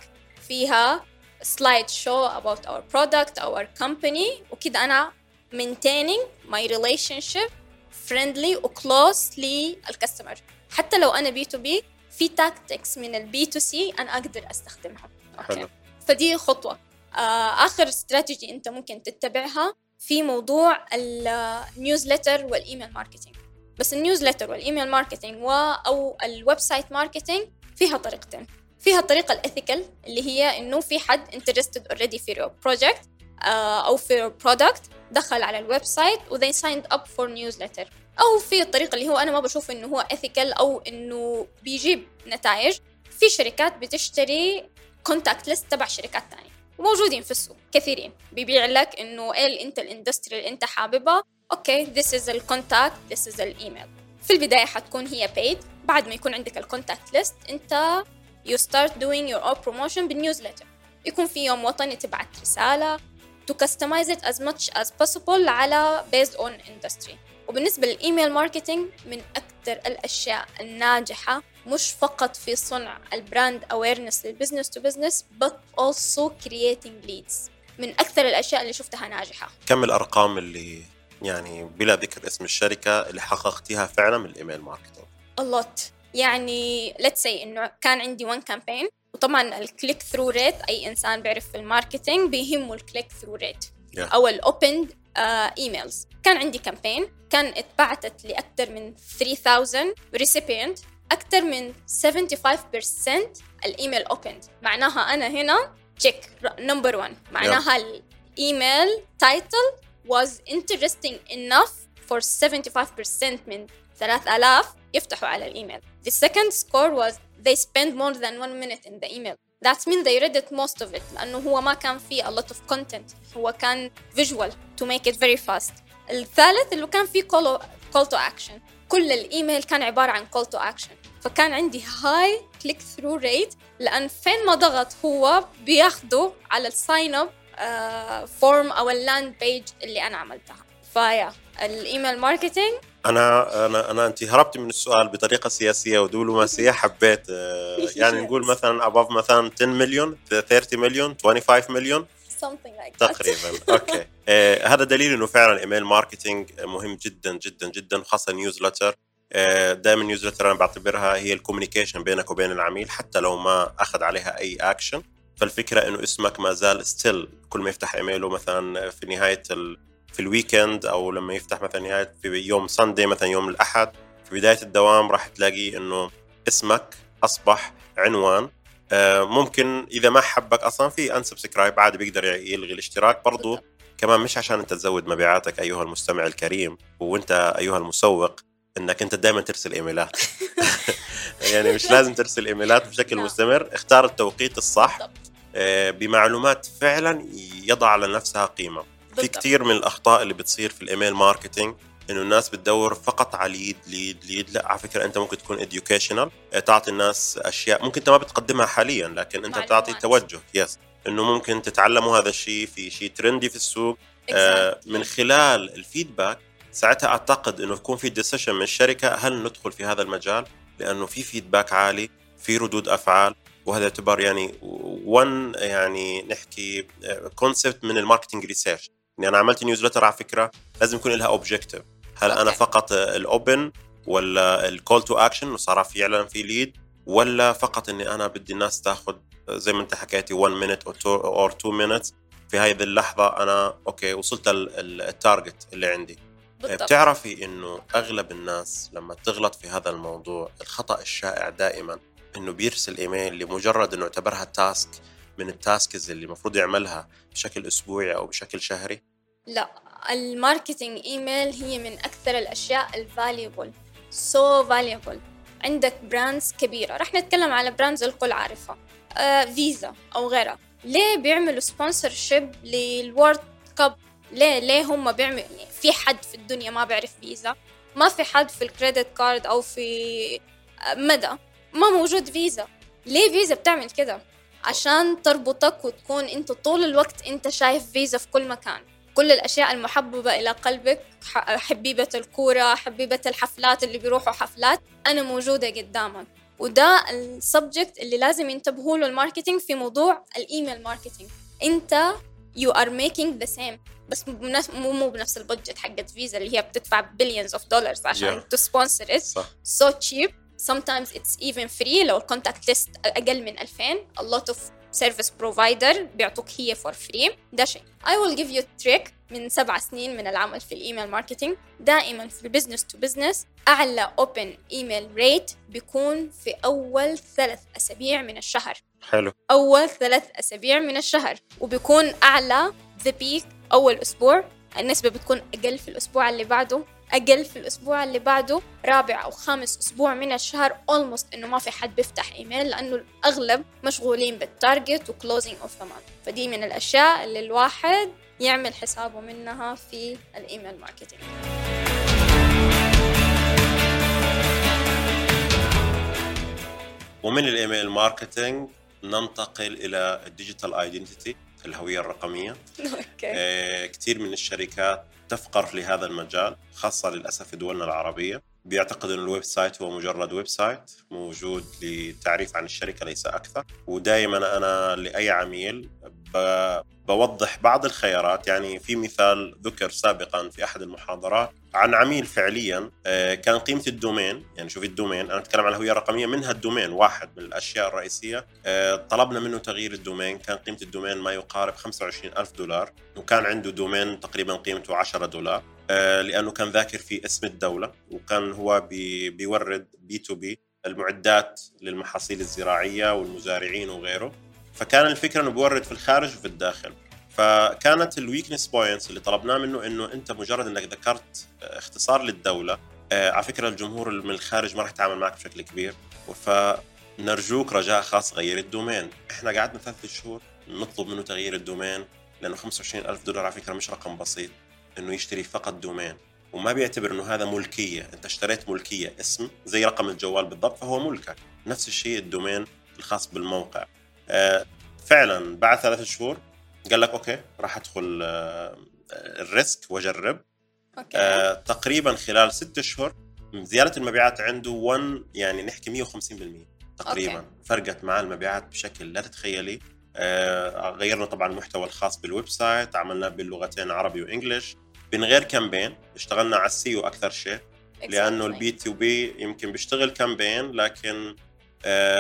فيها slide show about our product our company وكده أنا maintaining my relationship friendly وclose لل customer حتى لو أنا B2B في tactics من ال B2C أنا أقدر أستخدمها. حلو. فدي خطوة. آه آخر استراتيجي أنت ممكن تتبعها في موضوع ال newsletter وال email marketing بس ال newsletter وال email marketing و أو ال website marketing فيها طريقتين. فيها الطريقة ال ethical اللي هي إنه في حد interested already في آه، أو في product دخل على ال website و they signed up for newsletter. أو في الطريقة اللي هو أنا ما بشوف إنه هو ethical أو إنه بيجيب نتائج في شركات بتشتري contact list تبع شركات تانية. وموجودين في السوق كثيرين. بيبيع لك إنه إيه إنت ال industry اللي إنت حاببها. Okay this is ال contact this is الايميل في البداية حتكون هي paid. بعد ما يكون عندك ال contact list إنت you start doing your own promotion بال newsletter يكون في يوم وطني تبعت رسالة. To customize it as much as possible على based on industry. وبالنسبة لل email marketing من أكثر الأشياء الناجحة مش فقط في صنع ال brand awareness لل business to business but also creating leads. من أكثر الأشياء اللي شفتها ناجحة. كم الأرقام اللي يعني بلا ذكر اسم الشركة اللي حققتيها فعلا من ال email marketing؟ A lot. يعني let's say إنه كان عندي one campaign وطبعا ال click through rate أي إنسان بيعرف في ال marketing بيهمه ال click through rate Yeah. أو ال opened emails كان عندي campaign كان اتبعتت لأكثر من 3000 recipient أكثر من 75% ال email opened معناها أنا هنا check number 1 معناها ال email title was interesting enough for 75% من 3000 يفتحوا على ال email The second score was they spend more than one minute in the email That means they read it most of it لأنه هو ما كان فيه a lot of content هو كان visual to make it very fast الثالث اللي كان فيه call, call to action كل الإيميل كان عبارة عن call to action فكان عندي high click through rate لأن فين ما ضغط هو بياخده على ال sign up form أو ال land page اللي أنا عملتها فيا ال email marketing أنا أنا أنا أنت هربتي من السؤال بطريقة سياسية ودبلوماسية حبيت آه، [LAUGHS] يعني نقول مثلا above مثلا 10 مليون 30 مليون 25 مليون like تقريبا أوكي. [LAUGHS] آه هذا دليل إنه فعلا ال email marketing مهم جدا جدا جدا خاصة newsletter آه دائما newsletter أنا بعتبرها هي ال communication بينك وبين العميل حتى لو ما أخذ عليها أي اكشن فالفكرة إنه اسمك ما زال still كل ما يفتح ايميله مثلا في نهاية في ال weekend أو لما يفتح مثلا نهاية في يوم Sunday مثلا يوم الأحد في بداية الدوام راح تلاقي إنه اسمك أصبح عنوان. آه، ممكن إذا ما حبك أصلا في unsubscribe عادي بيقدر يلغي الاشتراك. برضو. كمان مش عشان أنت تزود مبيعاتك أيها المستمع الكريم وأنت أيها المسوق إنك أنت دائما ترسل إيميلات. [LAUGHS] يعني مش لازم ترسل إيميلات بشكل نعم. مستمر. اختار التوقيت الصح. آه، بمعلومات فعلا يضع لنفسها قيمة. في بالضبط. كثير من الأخطاء اللي بتصير في ال email marketing إنه الناس بتدور فقط على lead lead lead لا على فكرة أنت ممكن تكون آه، تعطي الناس أشياء ممكن أنت ما بتقدمها حاليا لكن أنت بتعطي معلومات. توجه yes إنه ممكن تتعلموا هذا الشيء في شيء trendy في السوق آه، Exactly. من خلال ال feedback ساعتها أعتقد إنه يكون في decision من الشركة هل ندخل في هذا المجال لأنه في feedback عالي في ردود أفعال وهذا يعتبر يعني one يعني نحكي concept من ال marketing research يعني أنا عملت newsletter على فكرة لازم يكون لها objective هل أنا okay. فقط ال open ولا ال call to action وصار فعلا في lead ولا فقط إني أنا بدي الناس تاخذ زي ما أنت حكيتي 1 minute or 2 minutes في هذه اللحظة أنا okay وصلت ال target اللي عندي. بالضبط. بتعرفي إنه أغلب الناس لما تغلط في هذا الموضوع الخطأ الشائع دائما إنه بيرسل ايميل لمجرد إنه اعتبرها task من ال tasks اللي المفروض يعملها بشكل أسبوعي أو بشكل شهري؟ لا ال marketing email هي من أكثر الأشياء ال valuable so valuable عندك brands كبيرة. رح نتكلم على brands الكل عارفها. آه، فيزا أو غيرها. ليه بيعملوا sponsorship لل World Cup ليه ليه هم بيعملوا يعني في حد في الدنيا ما بيعرف فيزا ما في حد في ال credit card أو في آه، مدى. ما موجود فيزا ليه فيزا بتعمل كده؟ عشان تربطك وتكون انت طول الوقت انت شايف فيزا في كل مكان. كل الأشياء المحببة إلى قلبك ح- حبيبة الكورة حبيبة الحفلات اللي بيروحوا حفلات أنا موجودة قدامك. وده ال subject اللي لازم ينتبهوا له ال marketing في موضوع ال email marketing. انت you are making the same. بس مو بنفس مو بنفس ال budget حقت فيزا اللي هي بتدفع billions of dollars عشان Yeah. ت sponsor صح. So cheap. Sometimes it's even free. لو ال contact list أقل من 2000 a lot of service provider بيعطوك هي for free. ده شيء. I will give you a trick من سبع سنين من العمل في ال email marketing. دائما في ال business to business أعلى open email rate بيكون في أول ثلاث أسابيع من الشهر. حلو. أول ثلاث أسابيع من الشهر. وبيكون أعلى the peak أول أسبوع. النسبة بتكون أقل في الأسبوع اللي بعده. أقل في الأسبوع اللي بعده رابع أو خامس أسبوع من الشهر almost إنه ما في حد بيفتح ايميل لأنه الأغلب مشغولين بال target و closing of the فدي من الأشياء اللي الواحد يعمل حسابه منها في ال email marketing ومن ال email marketing ننتقل إلى ال digital identity الهوية الرقمية. okay. آه، كثير من الشركات تفتقر لهذا المجال خاصة للأسف في دولنا العربية. بيعتقد أن ال website هو مجرد website موجود للتعريف عن الشركة ليس أكثر. ودائما أنا لأي عميل بوضح بعض الخيارات. يعني في مثال ذكر سابقا في أحد المحاضرات عن عميل فعليا آه، كان قيمة ال domain يعني شوف ال domain أنا أتكلم عن الهوية الرقمية منها ال domain واحد من الأشياء الرئيسية. آه، طلبنا منه تغيير ال domain كان قيمة ال domain ما يقارب 25 ألف دولار وكان عنده domain تقريبا قيمته 10 دولار آه، لأنه كان ذاكر في اسم الدولة وكان هو بي بيورد B to B المعدات للمحاصيل الزراعية والمزارعين وغيره. فكان الفكرة أنه بيورد في الخارج وفي الداخل. فكانت ال weakness points اللي طلبناه منه إنه أنت مجرد إنك ذكرت آه، اختصار للدولة آه، على فكرة الجمهور من الخارج ما راح يتعامل معك بشكل كبير. فنرجوك رجاء خاص غير ال domain. إحنا قعدنا ثلاث شهور نطلب منه تغيير ال domain لأنه 25 ألف دولار على فكرة مش رقم بسيط إنه يشتري فقط domain. وما بيعتبر إنه هذا ملكية. أنت اشتريت ملكية اسم زي رقم الجوال بالضبط فهو ملكك. نفس الشيء ال domain الخاص بالموقع. آه، فعلا بعد ثلاث شهور قال لك okay راح أدخل آه، ال risk وأجرب. okay. آه، تقريبا خلال ست أشهر زيادة المبيعات عنده 1 يعني نحكي 150% تقريبا. okay. فرقت معاه المبيعات بشكل لا تتخيلي. آه، غيرنا طبعا المحتوى الخاص بال website عملناه باللغتين عربي و English من غير campaign اشتغلنا على ال SEO أكثر شيء لأنه Exactly. البي تو بي يمكن بيشتغل campaign لكن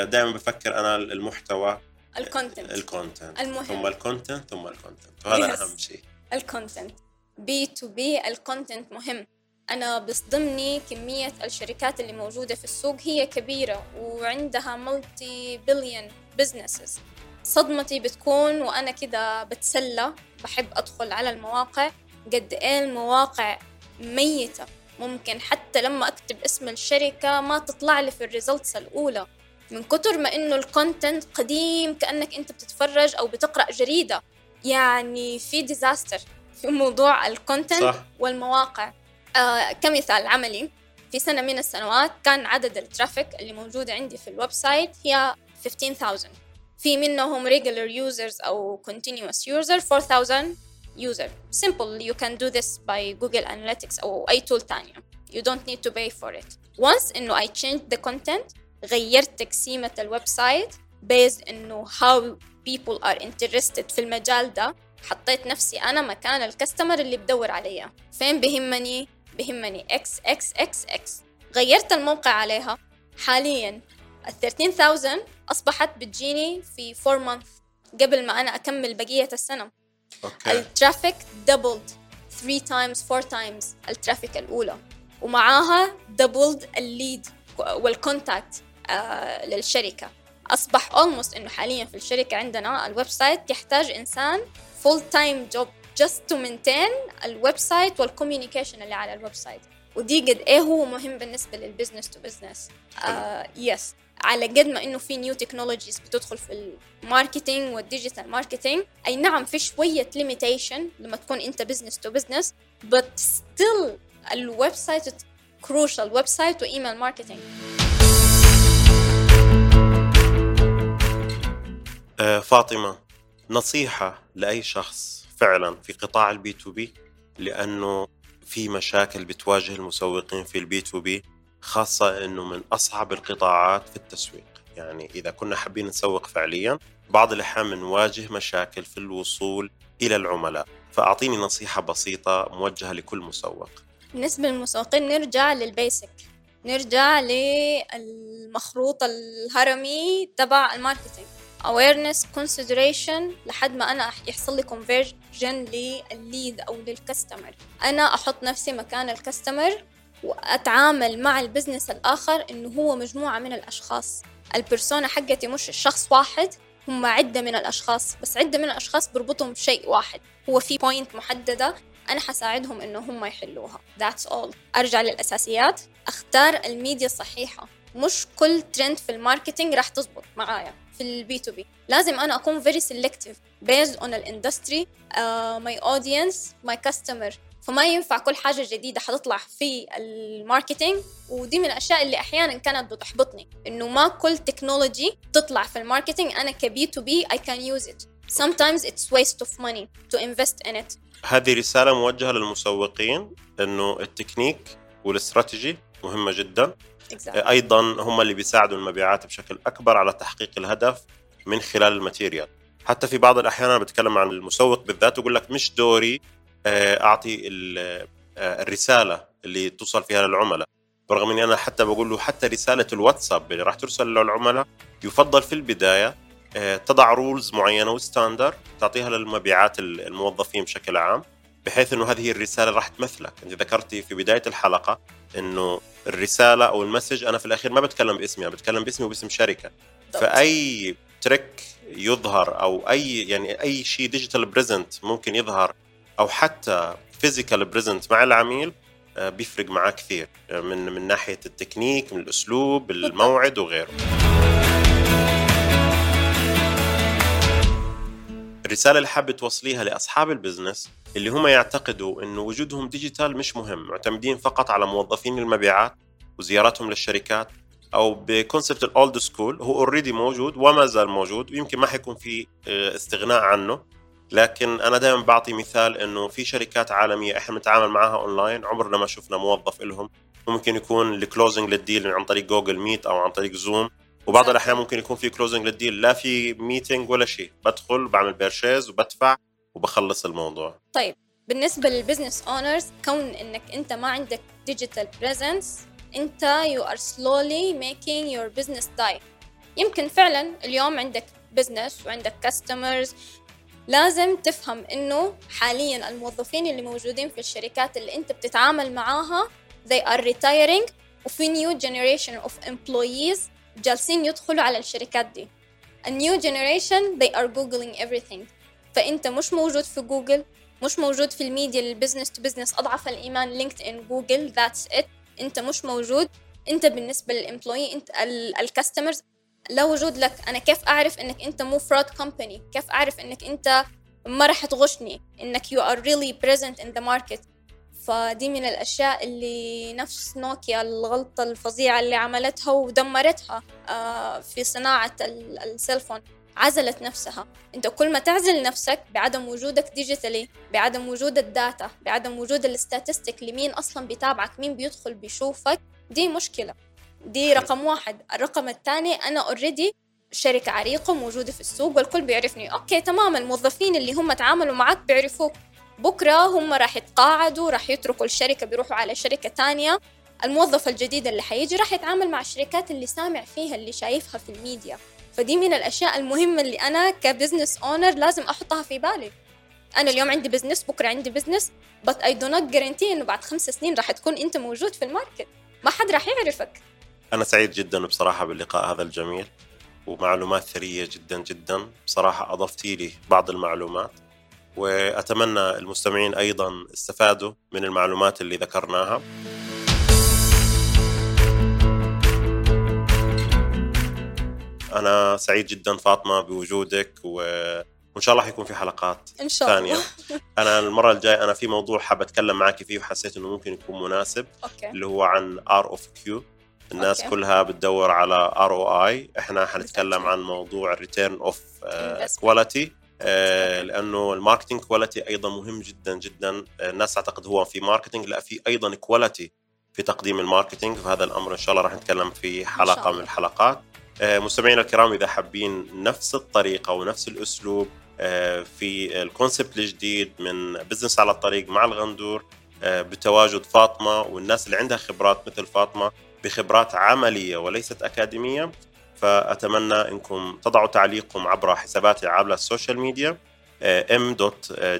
دائما بفكر أنا المحتوى ال content ال content المهم. ثم ال content ثم الكونتنت وهذا Yes. أهم شيء. ال content B to B ال content مهم. أنا بصدمني كمية الشركات اللي موجودة في السوق هي كبيرة وعندها multi-billion businesses صدمتي بتكون وأنا كده بتسلى بحب أدخل على المواقع. قد إيه المواقع ميتة. ممكن حتى لما أكتب اسم الشركة ما تطلع لي في ال results الأولى. من كتر ما إنه ال content قديم كأنك أنت بتتفرج أو بتقرأ جريدة. يعني في disaster في موضوع ال content صح. والمواقع. آه كمثال عملي في سنة من السنوات كان عدد ال traffic اللي موجودة عندي في ال website هي 15000 في منهم regular users أو continuous user 4000 user. Simple. You can do this by Google Analytics أو أي tool تانية. You don't need to pay for it. Once إنه I changed the content غيرت تقسيمة ال website based إنه how people are interested في المجال ده. حطيت نفسي أنا مكان ال customer اللي بدور عليها. فين بهمني؟ بهمني إكس إكس إكس إكس غيرت الموقع عليها. حاليا ال 13000 أصبحت بتجيني في 4 months قبل ما أنا أكمل بقية السنة. Okay. ال traffic doubled 3 times 4 times ال traffic الأولى. ومعاها doubled ال lead وال contact للشركة. أصبح almost إنه حاليا في الشركة عندنا ال website يحتاج إنسان full time job just to maintain ال website وال communication اللي على ال website ودي قد إيه هو مهم بالنسبة لل business to business Yes على قد ما إنه في new technologies بتدخل في ال marketing وال digital marketing أي نعم في شوية limitation لما تكون أنت business to business but still ال website crucial website و email marketing. فاطمة نصيحة لأي شخص فعلا في قطاع ال B to B؟ لأنه في مشاكل بتواجه المسوقين في ال B to B خاصة أنه من أصعب القطاعات في التسويق. يعني إذا كنا حابين نسوق فعليا بعض الأحيان بنواجه مشاكل في الوصول إلى العملاء. فأعطيني نصيحة بسيطة موجهة لكل مسوق. بالنسبة للمسوقين نرجع لل basic. نرجع للمخروط الهرمي تبع ال marketing. Awareness consideration لحد ما أنا يحصل لي conversion للل lead أو لل customer أنا أحط نفسي مكان ال customer وأتعامل مع ال business الآخر إنه هو مجموعة من الأشخاص. ال persona حقتي مش الشخص واحد هم عدة من الأشخاص بس عدة من الأشخاص بربطهم بشيء واحد. هو في point محددة أنا حساعدهم إنه هم يحلوها. That's all. أرجع للأساسيات. أختار الميديا الصحيحة. مش كل ترند في ال marketing راح تزبط معايا. في ال B to B لازم أنا أكون very selective based on ال industry my audience my customer. فما ينفع كل حاجة جديدة حتطلع في ال marketing ودي من الأشياء اللي أحيانا كانت بتحبطني إنه ما كل technology تطلع في ال marketing. أنا ك B to B I can use it. Sometimes it's waste of money to invest in it. هذه رسالة موجهة للمسوقين أنه ال technique وال strategy مهمة جدا. Exactly. أيضا هم اللي بيساعدوا المبيعات بشكل أكبر على تحقيق الهدف من خلال ال material. حتى في بعض الأحيان أنا بتكلم عن المسوق بالذات ويقول لك مش دوري آه، أعطي آه، الرسالة اللي توصل فيها للعملاء. برغم إني أنا حتى بقول له حتى رسالة الواتساب اللي راح ترسل للعملاء يفضل في البداية آه، تضع rules معينة و standard تعطيها للمبيعات ال- الموظفين بشكل عام. بحيث إنه هذه الرسالة راح تمثلك. أنت ذكرتي في بداية الحلقة إنه الرسالة أو ال message أنا في الأخير ما بتكلم باسمي أنا بتكلم باسمي وباسم شركة. فأي trick يظهر أو أي يعني أي شيء digital present ممكن يظهر أو حتى physical present مع العميل آه، بيفرق معاه كثير آه، من من ناحية التكنيك من الأسلوب الموعد وغيره. الرسالة اللي حابب توصليها لأصحاب ال business اللي هم يعتقدوا انه وجودهم digital مش مهم معتمدين فقط على موظفين المبيعات وزياراتهم للشركات أو ب concept ال old school هو already موجود وما زال موجود ويمكن ما حيكون في آه، استغناء عنه. لكن أنا دائما بعطي مثال إنه في شركات عالمية إحنا بنتعامل معها اونلاين عمرنا ما شفنا موظف لهم ممكن يكون ال closing لل deal عن طريق جوجل ميت أو عن طريق زوم وبعض الأحيان ممكن يكون في closing لل deal لا في meeting ولا شيء. بدخل بعمل purchase وبدفع وبخلص الموضوع. طيب بالنسبة لل business owners كون إنك أنت ما عندك digital presence أنت you are slowly making your business die يمكن فعلا اليوم عندك business وعندك customers لازم تفهم إنه حاليا الموظفين اللي موجودين في الشركات اللي أنت بتتعامل معاها they are retiring وفي new generation of employees جالسين يدخلوا على الشركات دي. A new generation they are googling everything. فإنت مش موجود في جوجل مش موجود في ال media لل business to business أضعف الإيمان لينكد ان جوجل that's it إنت مش موجود. إنت بالنسبة لل employee إنت ال customers لا وجود لك. أنا كيف أعرف إنك إنت مو fraud company كيف أعرف إنك إنت ما راح تغشني؟ إنك you are really present in the market. فدي من الأشياء اللي نفس نوكيا الغلطة الفظيعة اللي عملتها ودمرتها آه، في صناعة ال cellphone. عزلت نفسها. أنت كل ما تعزل نفسك بعدم وجودك digitally بعدم وجود ال data بعدم وجود ال statistic لمين أصلا بيتابعك مين بيدخل بيشوفك دي مشكلة. دي رقم واحد. الرقم الثاني أنا already شركة عريقة موجودة في السوق والكل بيعرفني. okay تمام الموظفين اللي هم تعاملوا معك بيعرفوك. بكرة هم راح يتقاعدوا راح يتركوا الشركة بيروحوا على شركة تانية. الموظف الجديد اللي حيجي راح يتعامل مع الشركات اللي سامع فيها اللي شايفها في الميديا. ف دي من الأشياء المهمة اللي أنا ك business owner لازم أحطها في بالي. أنا اليوم عندي business بكرة عندي business but I do not guarantee إنه بعد خمس سنين راح تكون أنت موجود في ال market. ما حد راح يعرفك. أنا سعيد جدا بصراحة باللقاء هذا الجميل ومعلومات ثرية جدا جدا. بصراحة أضفتي لي بعض المعلومات. وأتمنى المستمعين أيضا استفادوا من المعلومات اللي ذكرناها. أنا سعيد جدا فاطمة بوجودك و... وإن شاء الله حيكون في حلقات إن شاء الله. ثانية. أنا المرة الجاية أنا في موضوع حاب أتكلم معك فيه وحسيت إنه ممكن يكون مناسب okay. اللي هو عن R of Q الناس okay. كلها بتدور على R O I إحنا حنتكلم. عن موضوع ال return of. quality لأنه ال marketing quality أيضا مهم جدا جدا. آه، الناس تعتقد هو في marketing لا في أيضا quality في تقديم ال marketing. فهذا الأمر إن شاء الله راح نتكلم في حلقة من. الحلقات. آه، مستمعينا الكرام إذا حابين نفس الطريقة ونفس الأسلوب آه، في ال concept الجديد من بزنس على الطريق مع الغندور آه، بتواجد فاطمة والناس اللي عندها خبرات مثل فاطمة بخبرات عملية وليست أكاديمية فأتمنى إنكم تضعوا تعليقكم عبر حساباتي على ال social media m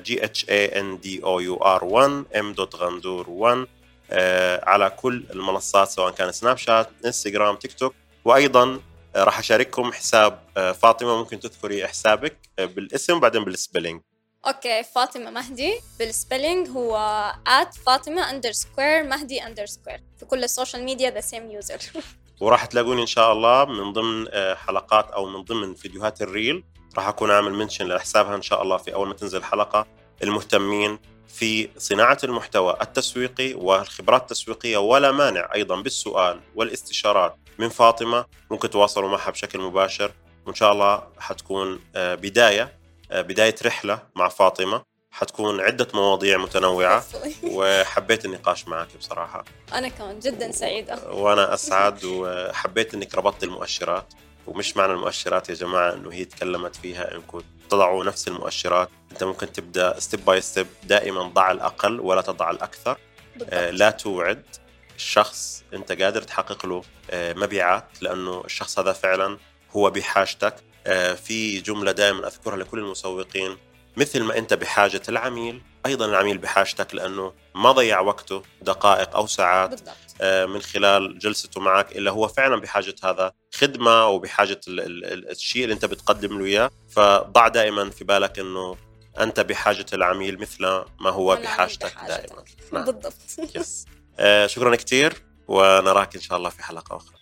g h a n d o u r 1 m غندور 1 آه، على كل المنصات سواء كان سناب شات إنستغرام تيك توك. وأيضا آه، راح أشارككم حساب آه، فاطمة ممكن تذكري حسابك آه، بالاسم وبعدين بال spelling okay فاطمة مهدي بال spelling هو at فاطمة underscore مهدي underscore. في كل ال social media the same user. [LAUGHS] وراح تلاقوني إن شاء الله من ضمن آه، حلقات أو من ضمن فيديوهات ال reel. راح أكون عامل mention لحسابها إن شاء الله في أول ما تنزل حلقة. المهتمين في صناعة المحتوى التسويقي والخبرات التسويقية ولا مانع أيضا بالسؤال والاستشارات من فاطمة. ممكن تواصلوا معها بشكل مباشر. وإن شاء الله حتكون آه، بداية آه، بداية رحلة مع فاطمة. حتكون عدة مواضيع متنوعة وحبيت النقاش معك بصراحة. أنا كمان جدا سعيدة. وأنا أسعد وحبيت إنك ربطت المؤشرات. ومش معنى المؤشرات يا جماعة إنه هي تكلمت فيها إنكم تضعوا نفس المؤشرات. أنت ممكن تبدأ step by step دائما ضع الأقل ولا تضع الأكثر. آه، بالضبط لا توعد الشخص أنت قادر تحقق له آه، مبيعات لأنه الشخص هذا فعلا هو بحاجتك. آه، في جملة دائما أذكرها لكل المسوقين. مثل ما أنت بحاجة العميل أيضا العميل بحاجتك لأنه ما ضيع وقته دقائق أو ساعات بالضبط. آه، من خلال جلسته معك إلا هو فعلا بحاجة هذا ال- ال- الشيء اللي أنت بتقدم له إياه. فضع دائما في بالك إنه أنت بحاجة العميل مثل ما هو بحاجتك بحاجتك. دائما. نعم. بالضبط. يس آه، شكرا كثير ونراك إن شاء الله في حلقة أخرى.